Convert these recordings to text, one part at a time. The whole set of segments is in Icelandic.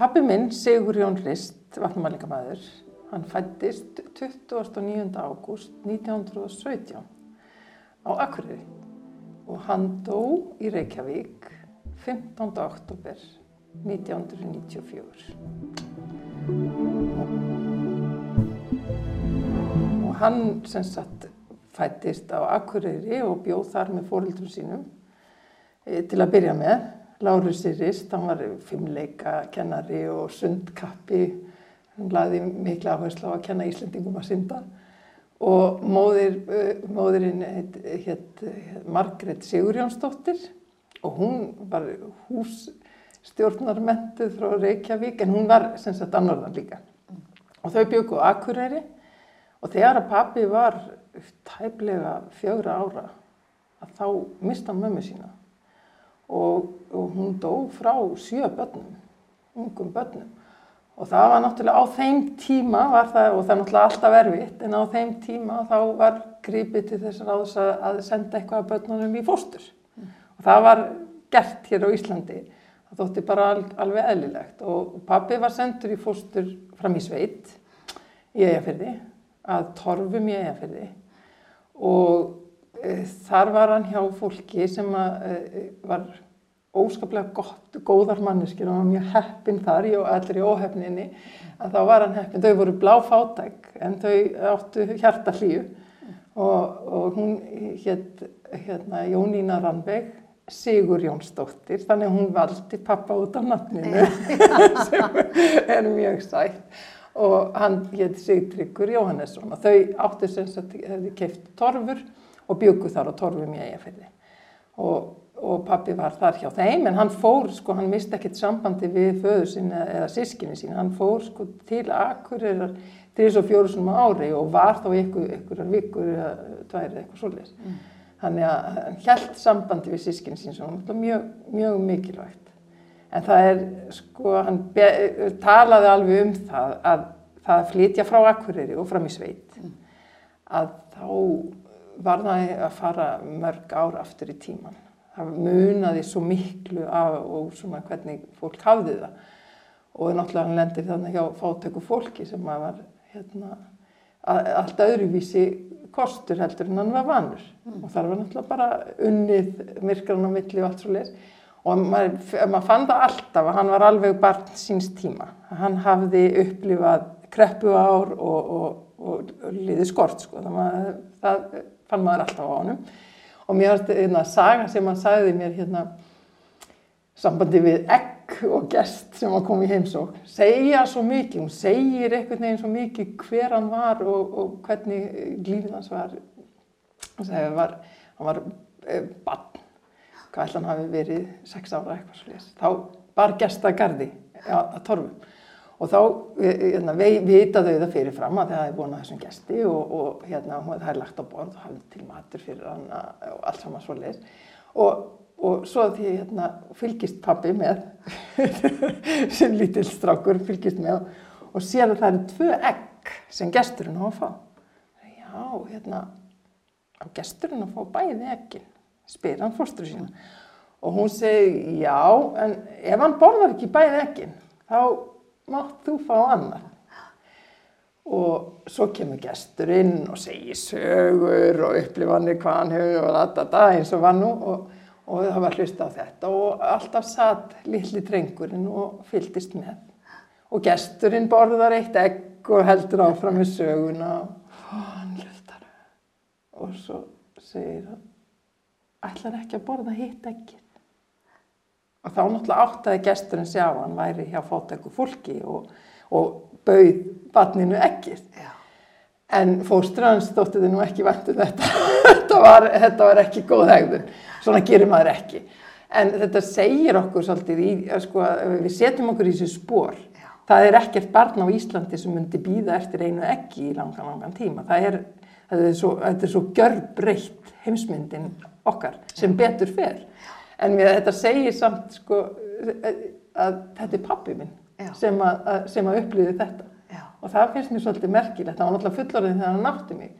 pappi minn, Sigur Jón Rist, vatnumælingamæður, hann fættist 29. ágúst 1917 á Akureyri og hann dó í Reykjavík 15. oktober 1994. Og hann sem sagt fættist á Akureyri og bjóð þar með fóröldrum sínum e, til að byrja með. Lárus Rist, hann var fimmleika kennari og sundkappi, hann laði mikla áherslu á að kenna Íslendingum að synda. Og móðir, móðirinn heit, heit, heit Margret Sigurjónsdóttir og hún var hússtjórnarmentuð frá Reykjavík en hún var sem sagt annorðan líka. Og þau á Akureyri og þegar að pappi var tæplega fjögra ára að þá mista mömmu sína og, og hún dó frá sjö börnum, ungum börnum og það var náttúrulega á þeim tíma það, og það er náttúrulega alltaf erfitt, en á þeim tíma þá var grípið til þess að, að senda eitthvað af börnunum í fóstur. Mm. Og það var gert hér á Íslandi. Það þótti bara al, alveg eðlilegt og pabbi var sendur í fóstur fram í sveit í Eyjafyrði, að torfum í Eyjafyrði og e, þar var hann hjá fólki sem að, e, var óskaplega gott, góðar manneskir og hann var mjög heppin þar og allir í óhefninni að þá var hann heppin, þau voru bláfátæk en þau áttu hjarta hlýju og, og hún hétt hérna, Jónína Rannveig Sigur Jónsdóttir þannig hún valdi pappa út af nafninu sem er mjög sætt. Og hann hétt Sigtryggur Jóhannesson og þau áttu sem sagt hefði keift torfur og bjöku þar á torfum í eigafeyri og og pappi var þar hjá þeim en hann fór sko, hann misti ekkert sambandi við föður sinna eða sískinni sín, hann fór sko til Akureyrar þrjus og fjóru svona ári og var þá ykkur, ykkurar vikur eða tværið eitthvað svolítið. Mm. Þannig að hann held sambandi við sískinni sín sem var mjög, mjög mikilvægt. En það er sko, hann talaði alveg um það að það flytja frá Akureyri og fram í sveit mm. að þá var það að fara mörg ár aftur í tíman það munaði svo miklu af og svona hvernig fólk hafði það. Og náttúrulega hann lendir þannig hjá fátöku fólki sem var hérna, allt öðruvísi kostur heldur en hann var vanur. Mm. og þar var náttúrulega bara unnið myrkran á milli og allt svo leir og maður, maður fann það alltaf að hann var alveg barn síns tíma. Hann hafði upplifað kreppu ár og, og, og, og liði skort sko. það, það fann maður alltaf á honum. Og mér varst einna saga sem hann sagði mér hérna sambandi við egg og gest sem að koma í heimsók segja svo mikið, hún segir einhvern veginn svo mikið hver hann var og, og hvernig lífið hans var. Hann var hann var e, bann hvað ætla hann hafi verið sex ára eitthvað slúðis þá var gestagarði að torfum og þá hérna, vita þau það fyrirfram að það er búin að þessum gesti og, og hérna, það er lagt á borð og hafði til matur fyrir hann og allt saman svo leiðis og, og svo því hérna, fylgist pabbi með sem lítill strákur fylgist með og sér að það eru tvö egg sem gesturinn á að fá. Já, hérna á gesturinn að fá bæði eggin spyr hann fórstur sína. Og hún segi já, en ef hann borðar ekki bæði eggin þá mátt þú fá annar og svo kemur gestur inn og segir sögur og upplifanir hvað hann hefur og þetta eins og var nú. Og, og það var hlust á þetta og alltaf satt lilli drengurinn og fyldist með. Og gesturinn borðar eitt egg og heldur áfram með söguna. Og hann hlustar. Og svo segir hann ætlar ekki að borða hitt eggið og þá náttúrulega áttaði gesturinn sjá að hann væri hjá fótæku fólki og, og bauð barninu ekkir en fóstrans þótti þið nú ekki vantu um þetta. Þetta, var, þetta var ekki góð hegðun. Svona gerir maður ekki. En þetta segir okkur svolítið í, sko, við setjum okkur í þessu spór það er ekkert barn á Íslandi sem myndi býða eftir einu ekki í langan langan tíma. Það er, það er svo, svo görbreytt heimsmyndin okkar sem betur fer en mér, þetta segir samt sko, að þetta er pappi minn Já. sem að, að, að upplýði þetta Já. og það finnst mér svolítið merkilegt það var náttúrulega fullorðin þegar hann nátti mig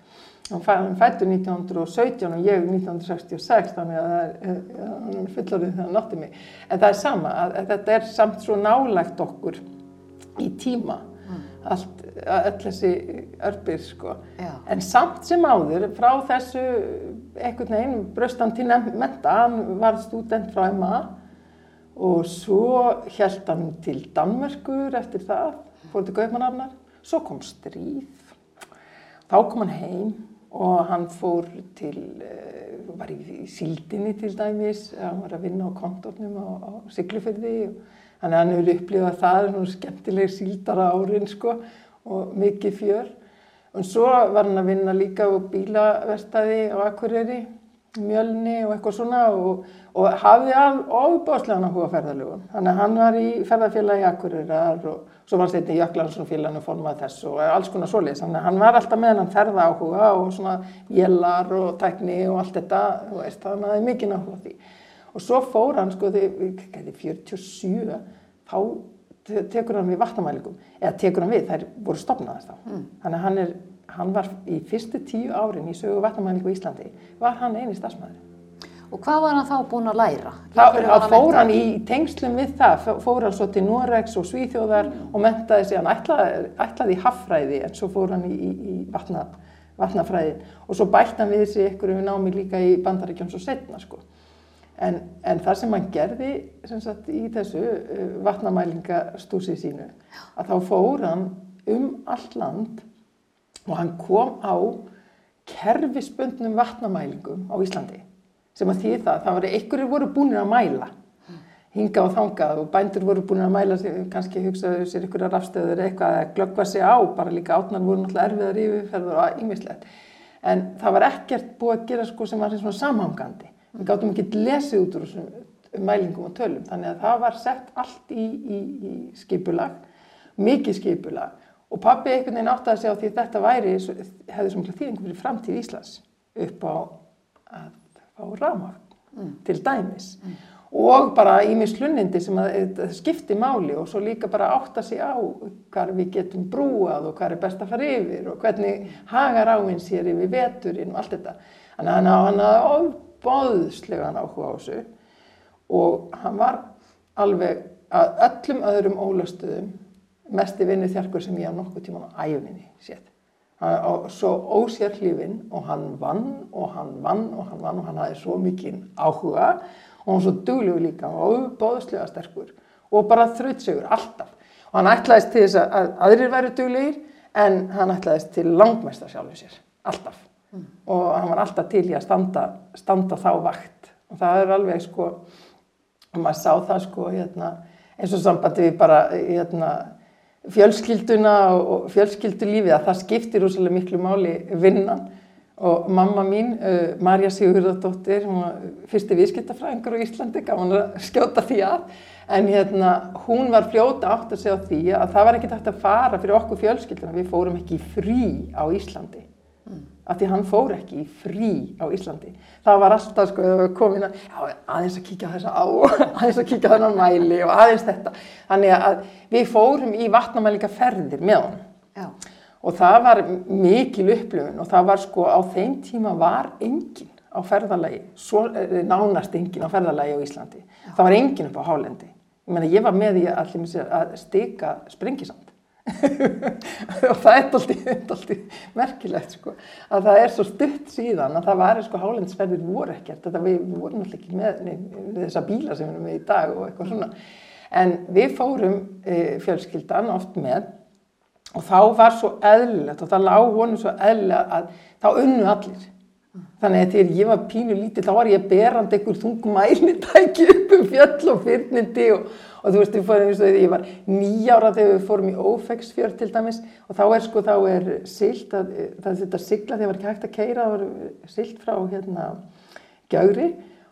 hann fættur 1917 og ég 1966 þannig að það er, hann er fullorðið þegar hann nátti mig en það er sama, að, að þetta er samt svo nálægt okkur í tíma. Allt, öll þessi örbir sko. En samt sem áður frá þessu einhvern veginn bröstan til menta, hann var student frá MA og svo held hann til Danmörkur eftir það, fór til Gaupmanafnar svo kom stríð. Þá kom hann heim og hann fór til, uh, var í síldinni til dæmis, hann var að vinna á kontornum á, á Siglufjörði og hann hefur upplifað það, svona skemmtileg síldara árin sko og mikið fjör. Og svo var hann að vinna líka á bílaverstaði á Akureyri, Mjölni og eitthvað svona og, og hafði all ofbáslegan að húa ferðalögun. Þannig að hann var í ferðarfélagi Akureyrar og svo var hann setið í Jöklansson-félaginu formað þess og alls konar svoleiðis. Þannig að hann var alltaf með hann ferða áhuga og svona jélar og tækni og allt þetta, veist, þannig að það er mikið náttúrulega því. Og svo fór hann, sko, þegar 47, þá tekur hann við vatnamælingum, eða tekur hann við, þær voru stopnaðast þá. Mm. Þannig að hann, er, hann var í fyrstu tíu árin í sögu vatnamælingu í Íslandi, var hann eini stafsmæður. Og hvað var hann þá búin að læra? Þá fór hann í tengslum við það, fór hann svo til Noregs og Svíþjóðar mm. og mentaði sig, hann ætlaði, ætlaði í haffræði en svo fór hann í, í, í vatna, vatnafræði og svo bætt hann við sig ykkur um námi líka í bandaríkjóns og setna sko. En, en það sem hann gerði sagt, í þessu uh, vatnamælingastúsi sínu, að þá fór hann um allt land og hann kom á kerfisbundnum vatnamælingum á Íslandi. Sem að því það, það var einhverjir voru búinir að mæla hinga og þangað og bændur voru búin að mæla kannski hugsaðu sér að rafstöður eitthvað að glöggva sig á, bara líka átnar voru náttúrulega erfiðar yfirferður og yngislegt en það var ekkert búið að gera sko sem var svona samhangandi við gáttum ekki lesið út úr þessum mælingum og tölum þannig að það var sett allt í, í, í skipulag mikið skipulag og pabbi einhvern veginn átti að segja á því að þetta væri hefði svona þýðingum fyrir framtíð Íslands upp á að fá ramagn mm. til dæmis mm. og bara ímis hlunnindi sem að skipti máli og svo líka bara átta sig á hvað við getum brúað og hvað er best að fara yfir og hvernig hagar áinn sér yfir veturinn og allt þetta þannig að hann hafði ofbáðslegan áhuga á þessu. Og hann var alveg að öllum öðrum ólastöðum mest í vinnu þjarkur sem ég á nokkuð tíman á æfinni sétt svo ósér hlifin og hann vann og hann vann og hann vann og hann hafði svo mikið áhuga og hann svo duglegur líka. Og bóðslega sterkur og bara þrautsegur alltaf. Og hann ætlaðist til þess að aðrir væri duglegir en hann ætlaðist til langmesta sjálfur sér, alltaf mm. og hann var alltaf til í að standa, standa þá vakt. Og það er alveg sko og maður sá það sko hérna, eins og sambandi við bara hérna fjölskylduna og fjölskyldulífið að það skiptir úrslega miklu máli vinnan. Og mamma mín, uh, Marja Sigurðardóttir, hún var fyrsti viðskiptafræðingur á Íslandi, gaf hún að skjóta því að, en hérna hún var fljóta átt að segja á því að það var ekkert hægt að fara fyrir okkur fjölskylduna, við fórum ekki frí á Íslandi af því hann fór ekki í frí á Íslandi. Það var alltaf sko komin að aðeins að kíkja þessa á, aðeins að kíkja þennan mæli og aðeins þetta. Þannig að við fórum í vatnamælingaferðir með hann Já. og það var mikil upplöfun og það var sko á þeim tíma var engin á ferðalagi, svo, eh, nánast engin á ferðalagi á Íslandi. Já. Það var engin upp á Hálendi. Ég menna ég var með í að, að stika sprengisand og það er alltaf merkilegt sko að það er svo stutt síðan að það var sko hálensferðir voru ekkert. Þetta við, vorum alltaf ekki með, nei, þessa bíla sem við erum með í dag og eitthvað svona. En við fórum e, fjölskyldan oft með og þá var svo eðlilegt og það lág honum svo eðlilega að þá unnu allir. Þannig að þegar ég var pínu lítið þá var ég berand einhver þungumæli tæki upp um fjöll og fyrnindi og og þú veist, og því ég var nýjára þegar við fórum í Ófegsfjörð til dæmis og þá er sko, þá er silt, að, það er þetta sigla þegar það var ekki hægt að keira, það var silt frá hérna Gjauri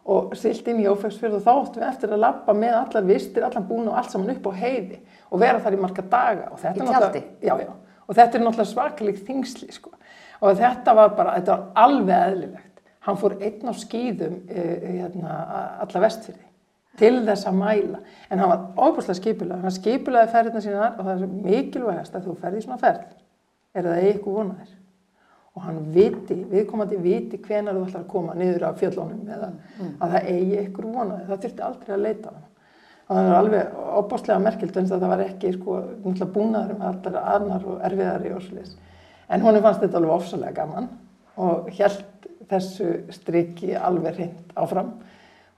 og silt inn í Ófegsfjörð og þá óttum við eftir að lappa með allar vistir, allar búin og allt saman upp á heiði og vera þar í marga daga. Í tjaldi? Já, já, og þetta er náttúrulega svakalig þingsli sko og þetta var bara, þetta var alveg eðlilegt. Hann fór einn á skýðum eh, hérna, alla vestfyrði til þess að mæla. En hann var óbúslega skipulega, hann skipulaði ferðina sína og það er mikilvægast að þú ferði í svona ferð, er það eitthvað vonaðir. og hann viti, viðkomandi viti hvenar þú ætlar að koma niður af fjöllunum eða að það eigi ykkur vonaði, það þurfti aldrei að leita hann. Það er alveg opáslega merkilt en það var ekki sko, náttúrulega búnaður með alltaf annar og erfiðari og svolítið. En honum fannst þetta alveg ofsalega gaman og held þessu strikki alveg hreint áfram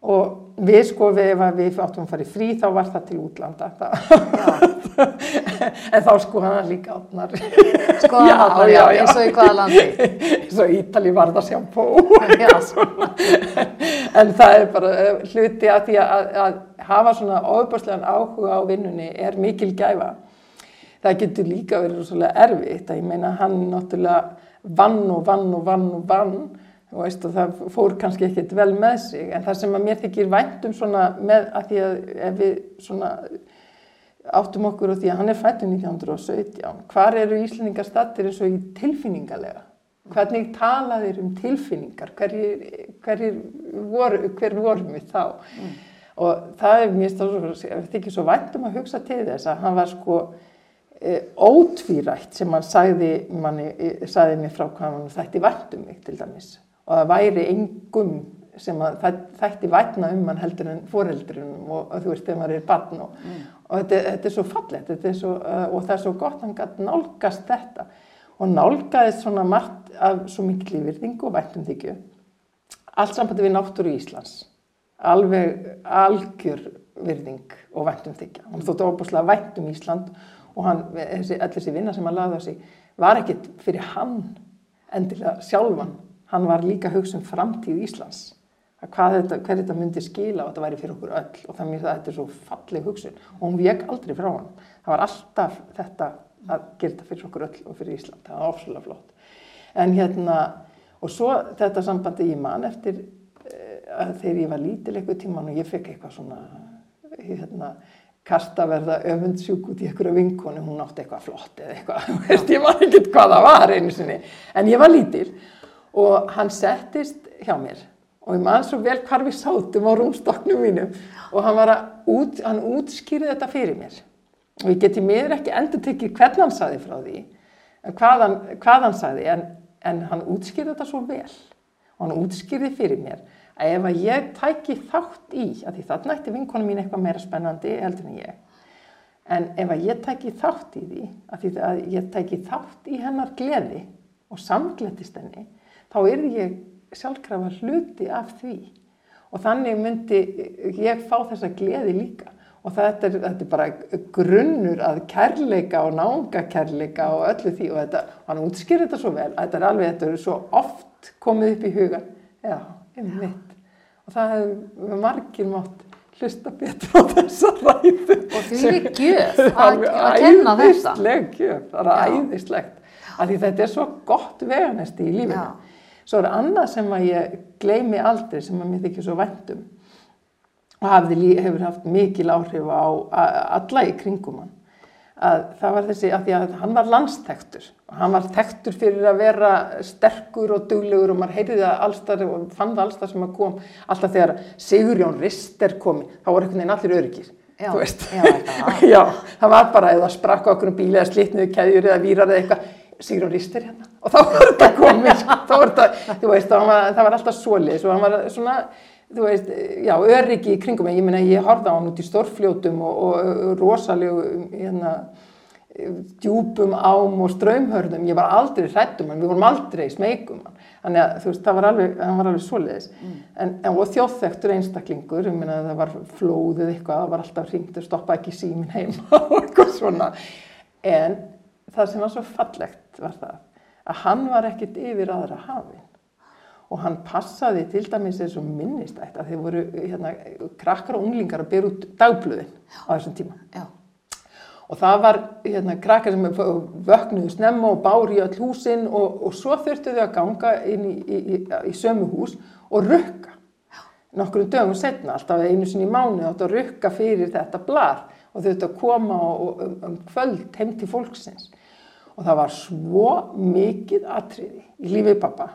og við sko ef við áttum að fara í frí þá var það til útlanda. En þá sko hann líka átnar Sko hann átnar, já, eins og í hvaða landi? eins og Ítali var það sjampó en það er bara eh, hluti að því að, að hafa svona ofbúrslegan áhuga á vinnunni er mikil gæfa. Það getur líka verið svolítið erfitt að ég meina hann náttúrulega vann og vann og vann og vann og veist, og það fór kannski ekkert vel með sig. En það sem að mér þykir væntum með að því að ef við svona áttum okkur og því að hann er fættur 1917 hvar eru Íslandingar stattir eins og í tilfinningarlega hvernig talaðir um tilfinningar? Hverjir, hverjir voru, hver vorum við þá? Mm. og það er mér þykir svo væntum að hugsa til þess að hann var sko e, ótvírætt sem hann sagði, manni, sagði mér frá hvað hann þætti væntum mig til dæmis og það væri engum sem að þætti vætna um hann heldur en foreldrunum og, og þú veist þegar maður er barn og, mm. og þetta, þetta er svo fallett er svo, uh, og það er svo gott hann gæti nálgast þetta og nálgaðist svona margt af svo mikil lífyrðing og vættum þykju allt sambandi við náttúru Íslands. Alveg algjör virðing og vættum þykja hann þóttu óbúslega vættum Ísland og hann, þessi, allir þessi vinna sem hann laði á sig var ekkit fyrir hann endilega sjálfan hann var líka hugsa um framtíð Íslands. Hvað þetta, hver þetta myndi skila og þetta væri fyrir okkur öll. Og þannig að þetta er svo falleg hugsun. Og hún vek aldrei frá hann það var alltaf þetta að gera þetta fyrir okkur öll og fyrir Ísland. Það var ofslulega flott. En hérna og svo þetta sambandi ég man eftir uh, þegar ég var lítil eitthvað tíman og ég fekk eitthvað svona hérna kasta verða öfundsjúk út í einhverju vinkonu, hún átti eitthvað flott eða eitthvað, ég man ekki hvað það var einu sinni, en ég var lítil og hann settist hjá mér. Og ég man svo vel hvar við sátum á rúmstoknum mínum. Og hann var að út, hann útskýrði þetta fyrir mér. Og ég geti mér ekki endur tekið hvernig hann saði frá því hvað hann, hvað hann saði en, en hann útskýrði þetta svo vel. Og hann útskýrði fyrir mér að ef að ég tæki þátt í að því þarna ætti vinkonu mín eitthvað meira spennandi heldur en ég en ef að ég tæki þátt í því að því að ég tæki þátt í hennar gleði og samglettist henni þá er ég sjálfkrafa hluti af því. Og þannig myndi ég fá þessa gleði líka. Og þetta er, þetta er bara grunnur að kærleika og nánga kærleika og öllu því. Og þetta, hann útskýr þetta svo vel að þetta er alveg, þetta er svo oft komið upp í hugan, já, einmitt. Og það hefur margir mátt hlusta betur á þessa ræðu. Og því er gjöf að, að kenna þetta. æðisleg gjöf, það er æðislegt. Að því þetta er svo gott veganesti í lífinu. Já Svo er annað sem að ég gleymi aldrei sem að mér þykir svo vendum og hafði, hefur haft mikil áhrif á alla í kringum hann. Að það var þessi að því að hann var landstektur og hann var tektur fyrir að vera sterkur og duglegur og maður heyrði það allstar og fann það allstar sem að kom alltaf þegar Sigurjón Rister komi þá voru einhvern veginn allir öryggir. Já, já, já, það var bara eða sprakka okkur um bíli eða slitniðu keðjur eða výrar eða eitthvað Sigrun Rister hérna. Og þá var þetta komið sko. þá var þetta, þú veist, var, það var alltaf solis og hann var svona þú veist, já, öryggi í kringum ég minna, ég horfði á hann út í stórfljótum og, og, rosalegu hérna, djúpum ám og ströymhörðum, ég var aldrei hrættum hann, við vorum aldrei smegum hann. Þannig að þú veist, það var alveg, það var alveg soliðis mm. en, en og þjóðþektur einstaklingur ég minna, það var flóðið eitthvað það var alltaf hringt að stoppa ekki símin heima og eitthvað svona. En það sem var svo fallegt var það að hann var ekkit yfir aðra hafin og hann passaði til dæmis eins og minnistætt að þeir voru hérna, krakkar og unglingar að byrja út dagblöðin á þessum tíma. Já. og það var hérna, krakkar sem vöknuðu snemma og bári í all húsin og, og svo þurftu þau að ganga inn í, í, í, í sömu hús og rukka. Nokkur um dögum setna, alltaf einu sinni í mánu átt að rukka fyrir þetta blað og þau þurftu að koma og, og, um, um kvöld heim til fólksins og það var svo mikið atriði í lífið pappa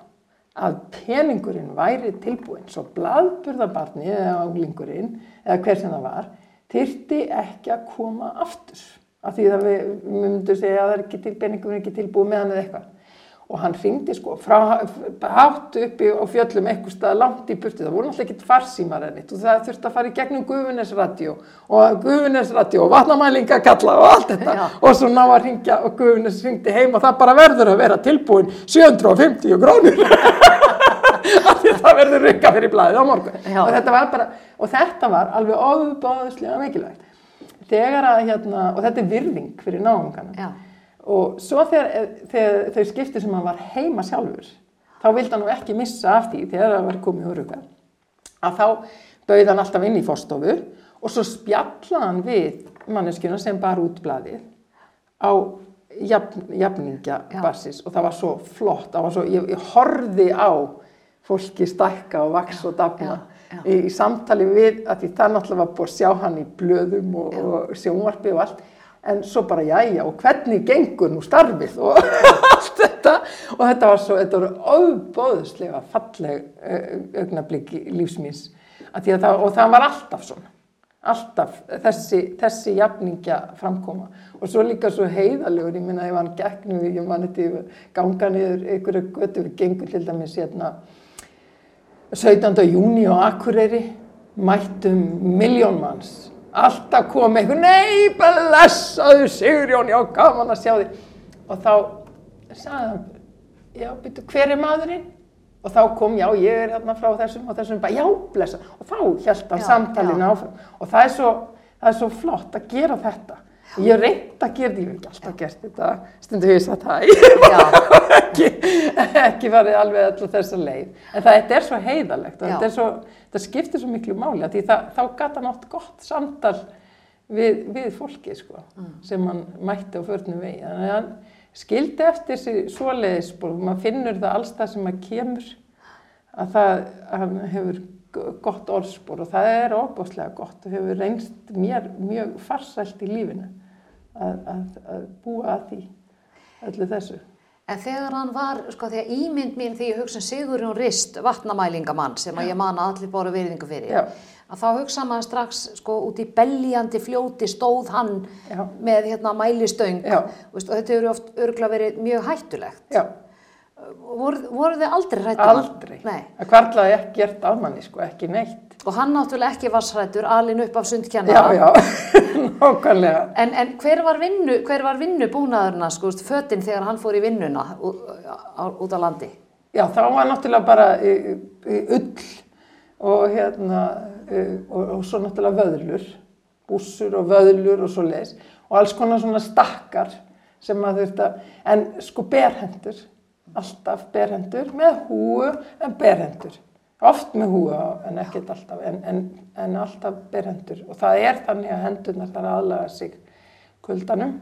að peningurinn væri tilbúin svo bladburðabarni eða álingurinn eða hver sem það var þyrti ekki að koma aftur. Af því að við myndum segja að það er ekki til peningurinn ekki tilbúin með hann eða eitthvað og hann ringdi sko frá hátt uppi á fjöllum eitthvað stað langt í burti, það voru náttúrulega ekkert farsímar ennitt og það þurfti að fara í gegnum Guðunesradio og Guðunesradio og vatnamælinga kalla og allt þetta. Já. og svo ná að ringja og Guðunes ringdi heim og það bara verður að vera tilbúin 750 krónur. Af því að það verður rykka fyrir blæðið á morgun. Og þetta bara, og þetta var alveg ofubáðslega mikilvægt. Þegar að hérna, og þetta er virðing fyrir náungana. Og svo þegar, þegar þau skipti sem hann var heima sjálfur þá vildi hann nú ekki missa af því þegar það var komið úr að þá bauð hann alltaf inn í fórstofu og svo spjallaði hann við manneskjuna sem bar út blaðið á jafn, jafningja basis og það var svo flott, var svo, ég, ég horfði á fólki stækka og vaks og dafna. Í, í samtali við að því það náttúrulega var búið að sjá hann í blöðum og, og sjónvarpi og allt en svo bara jæja og hvernig gengur nú starfið? Og allt þetta. Og þetta var svo, þetta voru óbóðslega falleg augnablík í að það, og það var alltaf svona. Alltaf þessi, þessi jafningja framkoma. Og svo líka svo heiðalegur, ég minna ef hann gegnum ég man þetta ganga niður einhverju götu við gengur til dæmis hérna 17. júni á Akureyri mættum miljón manns alltaf kom einhver, nei, blessaðu Sigurjón, já, gaman að sjá þig og þá sagði hann já, byrju, hver er maðurinn? og þá kom, já, ég er hérna frá þessum og þessum, bara, já, blessa og þá held hann Já, samtalinu já. áfram og það er, svo, það er svo flott að gera þetta ég hef reynd að gera þetta, ég hef ekki alltaf gert þetta. Stundu ég sagt það ekki, ekki farið alveg allir þessa leið. En það þetta er svo heiðalegt og þetta, svo, þetta skiptir svo miklu máli það, þá gata nátt gott samtal við, við fólki sko, sem hann mætti á förnum vegi. Þannig að hann skildi eftir sig svoleiðis og maður finnur það alls það sem að kemur að það að hann hefur gott orðspor og það er óbáslega gott og hefur reynst mér mjög farsælt í lífinu að, að, að búa að því öllu þessu. En þegar hann var, sko, því að ímynd mín því ég hugsa um Sigurjón Rist, vatnamælingamann sem að ég man að allir bóru virðingu fyrir, Já. að þá hugsa maður strax, sko, út í belljandi fljóti stóð hann Já. með hérna mælistöng, veist, og þetta eru oft örgla verið mjög hættulegt. Já, Voru, voru þið aldrei hrættur? aldrei. Nei. Það kvarlaði ekki gert af manni, sko, ekki neitt. Og hann náttúrulega ekki var srættur, alin upp af Já, sundkennara. já, nákvæmlega. En, en hver var vinnu, hver var vinnu búnaðurna, sko, fötinn þegar hann fór í vinnuna út, á, landi? Já, þá var náttúrulega bara uh, uh, ull og hérna, uh, og, og svo náttúrulega vöðlur, bússur og vöðlur og svo leis og alls konar svona stakkar sem að þurft að, en sko berhendur, alltaf berhendur með húu en berhendur. Oft með húu en ekkert alltaf, en, en, en alltaf berhendur og það er þannig að hendurnar þar aðlaga sig kuldanum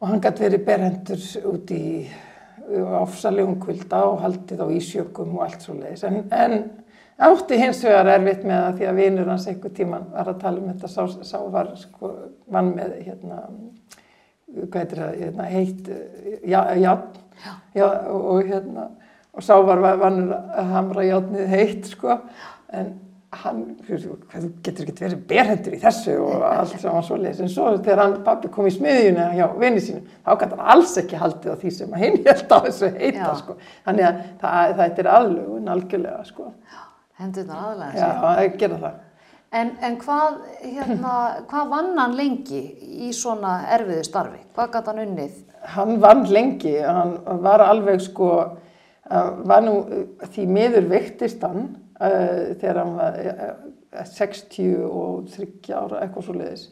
og hann gæti verið berhendur út í ofsalegum kulda og haldið á ísjökum og allt svo leiðis. En, en átti hins vegar erfitt með það því að vinur hans einhver tíman var að tala um þetta, sá, sá var sko, vann með hérna, hvað heitir það, hérna, heitt, já, já, og, hérna, og sá var vannur að hamra játnið heitt, sko, en hann, þú getur ekki verið berhendur í þessu og allt sem var svoleiðis en svo þegar hann pappi kom í smiðjuna hjá vinni sínum, þá gæti hann alls ekki haldið á því sem hinn held á þessu heita Já. sko. þannig að það, það er aðlugun algjörlega sko. Hendurnar aðlega Já, að gera það En, en hvað, hérna, hvað vann hann lengi í svona erfiðu starfi? Hvað gæti hann unnið? Hann vann lengi, hann var alveg sko, uh, var nú uh, því miður veiktist hann uh, þegar hann var uh, 60 og 30 ára eitthvað svo leiðis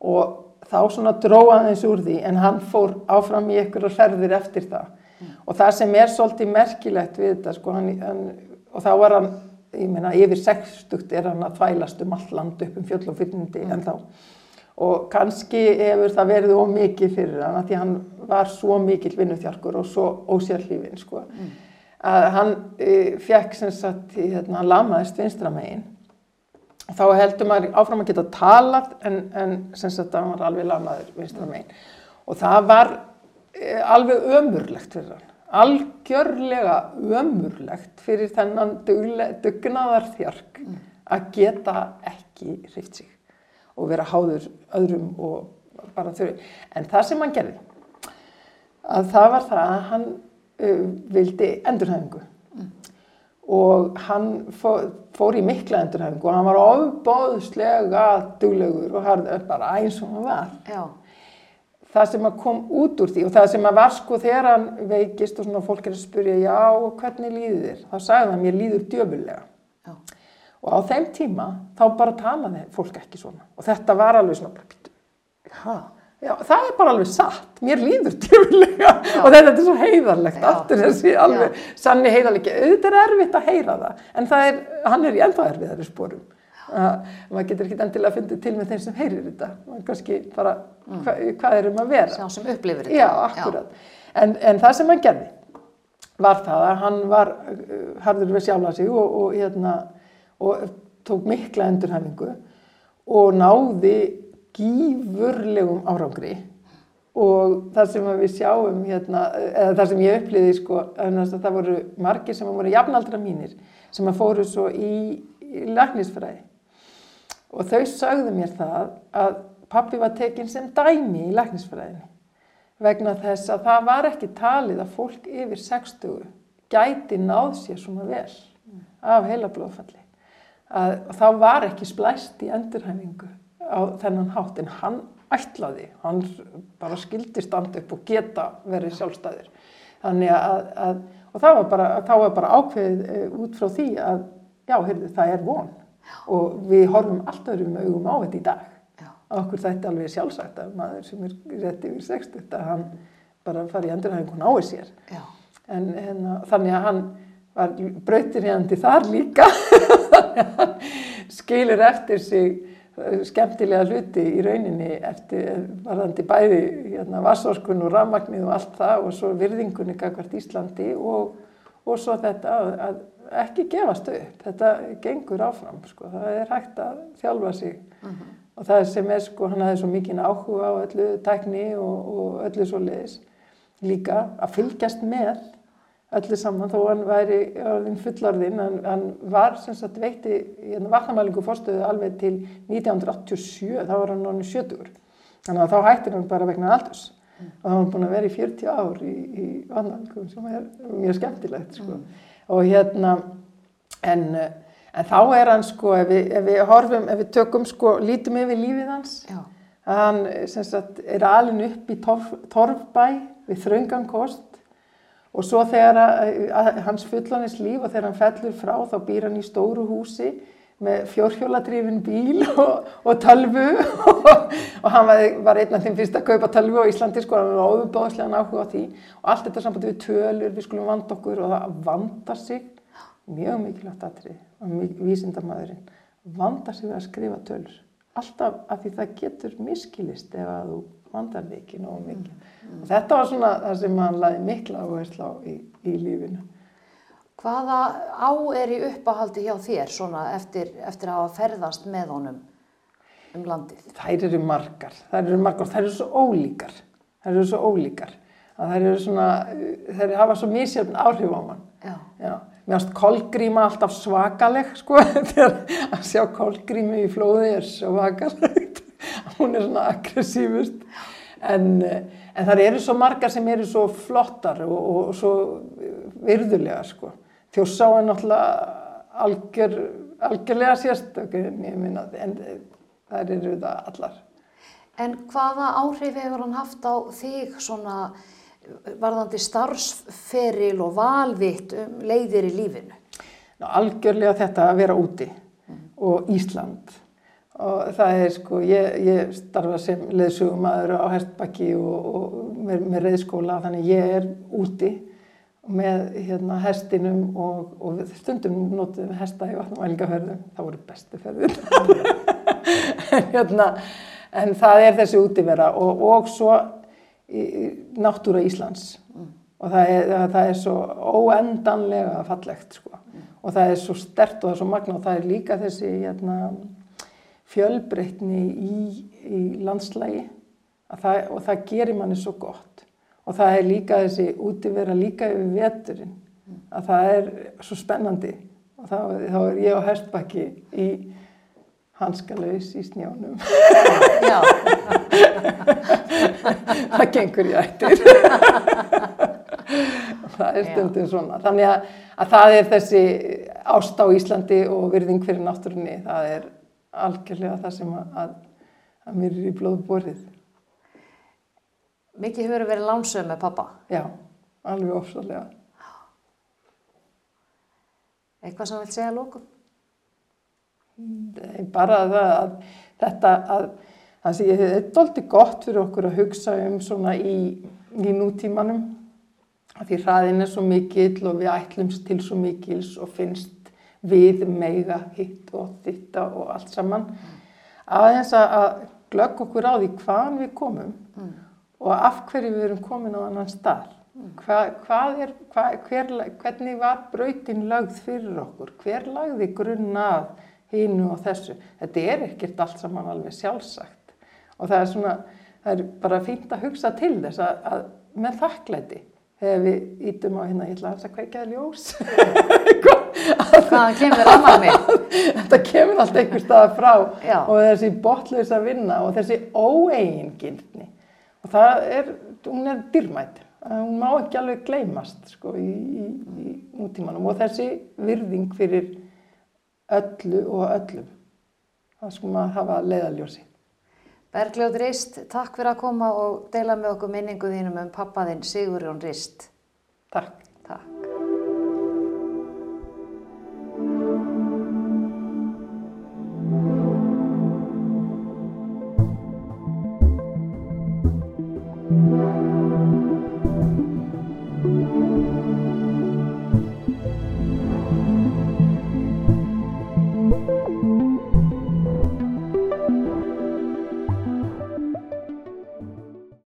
og þá svona dróða hans úr því en hann fór áfram í einhverjar ferðir eftir það og það sem er svolítið merkilegt við þetta sko, hann, hann, og þá var hann, ég meina yfir 60 er hann að þvælast um allt land upp um fjöll og fyrnindi en þá og kannski hefur það verið ómikið fyrir hann að því hann var svo mikill vinnuþjarkur og svo ósérlífin sko. að hann e, fekk sem sagt, hérna, hann lamaðist vinstramegin þá heldur maður áfram að geta talað en, en sem sagt að hann var alveg lamaður vinstramegin og það var e, alveg ömurlegt fyrir hann algjörlega ömurlegt fyrir þennan dugnaðarþjark að geta ekki hreift sig og vera háður öðrum og bara þurfi. En það sem hann gerði, að það var það að hann uh, vildi endurhæfingu og hann fór, fór í mikla endurhæfingu og hann var ofbóðslega duglegur og harð bara eins og hann var. Já, Það sem að kom út úr því og það sem að var sko þegar hann veikist og svona fólk er að spyrja já, hvernig líður þér? Þá sagði hann mér líður djöfulega. já, Og á þeim tíma þá bara talaði fólk ekki svona. Og þetta var alveg svona, bara, "Bíddu, ha? Já, það er bara alveg satt. Mér líður djöfulega. Og þetta er svo heiðarlegt. Já. Aftur þessi alveg sanni heiðarlegi. Auðvitað er erfitt að heyra það. En það er, hann er í ennþá erfiðari sporum. Uh, maður getur ekki endilega að fyndi til með þeim sem heyrir þetta. Maður kannski bara, hva, hvað er um að vera? sá sem upplifir þetta. Já, akkurat. En, en það sem hann gerði var það að hann var uh, harður við sjálfa sig og, og, hérna, og tók mikla endurhæfingu og náði gífurlegum árangri og það sem að við sjáum hérna, eða það sem ég upplýði sko, að það voru margir sem voru jafnaldra mínir sem að fóru svo í, í læknisfræði og þau sögðu mér það að pappi var tekinn sem dæmi í læknisfræðinni vegna þess að það var ekki talið að fólk yfir 60 gæti náð sér svona vel af heilablóðfalli. Að, að þá var ekki splæst í endurhæfingu á þennan hátt en hann ætlaði, hann bara skildi standa upp og geta verið sjálfstæður. Þannig að, að og það var bara, þá var bara ákveðið eh, út frá því að já, heyrðu, það er von og við horfum allt öðrum augum á þetta í dag. Já, okkur þætti alveg sjálfsagt að maður sem er rétt yfir 60 að hann bara fari í endurhæfingu og nái sér. En, en þannig að hann var brautirhjandi þar líka. Skilur eftir sig eh, skemmtilega hluti í rauninni eftir varðandi bæði hérna, vassorkun og rafmagnið og allt það og svo virðingunni gagvart Íslandi og, og svo þetta að, að ekki gefast upp, þetta gengur áfram sko, það er hægt að þjálfa sig. Og það sem er sko, hann hafði svo mikinn áhuga á öllu tækni og, og öllu svo leiðis líka að fylgjast með öllu saman þó hann væri orðin fullorðinn, hann, hann var sem sagt veitti hérna, vatnamælingu fórstöðu alveg til 1987, þá var hann orðin 70 þannig að þá hættir hann bara vegna aldurs og hann var búin að vera í 40 ár í, í vatnamælingum sem er mjög skemmtilegt sko. og hérna en, en þá er hann sko ef við, ef við horfum, ef við tökum sko lítum yfir lífið hans já, að hann sem sagt, er alin upp í torf, Torfbæ við þröngan kost. Og svo þegar að, að, hans fullanis líf og þegar hann fellur frá þá býr hann í stóru húsi með fjórhjóladrifin bíl og, og tölvu. Og, og hann var, einn af þeim fyrst að kaupa tölvu á Íslandi sko, hann var óbúðslega áhuga á því. Og allt þetta sambandi við tölur, við skulum vanda okkur og það vandar sig. Mjög mikilvægt atrið og vísindamæðurinn vandar sig við að skrifa tölur. Alltaf af því það getur miskilist ef að þú vandar þig ekki nógu mikið. Og þetta var svona það sem hann laði mikla áherslu á í, í lífinu Hvaða á er í uppáhaldi hjá þér svona eftir, eftir að hafa ferðast með honum um landið? þær eru margar, þær eru margar og þær eru svo ólíkar. Þær eru svo ólíkar. Að þær eru svona, þær hafa svo misjöfn áhrif á mann. Já, Já, mér finnst kolgríma alltaf svakaleg sko, þegar að sjá kolgrími í flóði er svakalegt, hún er svona aggressívust, en, en það eru svo margar sem eru svo flottar og, og svo virðulega sko. Þjórsá er náttúrulega algjör, algjörlega sérstök, en ég minna, en það eru það allar. En hvaða áhrif hefur hann haft á þig svona varðandi starfsferil og valvitt um leiðir í lífinu? Ná, algjörlega þetta að vera úti og Ísland og það er sko, ég, ég starfa sem leðsugumæður á Hestbakki og, og með, með reyðskóla þannig ég er úti með hérna hestinum og, og stundum notum við hesta í vatnumælingaferðum, það voru bestu ferðir. En hérna en það er þessi útivera og, og svo í, náttúra Íslands. Og það er, það er svo óendanlega fallegt sko. og það er svo stert og það er svo magna og það er líka þessi hérna, fjölbreytni í, í landslægi það, og það gerir manni svo gott og það er líka þessi útivera líka yfir veturinn að það er svo spennandi og þá, þá er ég á Hestbakki í hanskalaus í snjónum Já, það gengur í ættir. það er stundum svona. Þannig að, að það er þessi ást á Íslandi og virðing fyrir náttúrunni, það er algjörlega það sem að, að, mér er í blóðu borið. Mikið hefur verið lánsöð með pappa. Já, alveg ofsalega. Eitthvað sem vilt segja að lókum? Bara það að þetta að það sé þetta er doldið gott fyrir okkur að hugsa um svona í, í nútímanum að því hraðin er svo mikill og við ætlumst til svo mikils og finnst við meiga hitt og ditta og allt saman aðeins að að glögg okkur á því hvaðan við komum og af hverju við erum komin á annan stað Hva, hvað er, hva, hver, hvernig var brautin lögð fyrir okkur hver lagði grunn að hínu og þessu. Þetta er ekkert allt saman alveg sjálfsagt og það er svona, það er bara fínt að hugsa til þess að, að með þakklæti þegar við ítum á hérna, ég ætla að kveikjaði ljós. Hvaðan kemur rafmagni? Þetta kemur allt einhver staða frá Já. og þessi botlausa vinna og þessi óeigingildni og það er, hún er dýrmætt. Hún má ekki alveg gleymast sko, í, í, í nútímanum og þessi virðing fyrir öllu og öllum. Það sko maður hafa leiðaljósi. Bergljóð Rist, takk fyrir að koma og deila með okkur minningu þínum um pappaðinn Sigurjón Rist. Takk.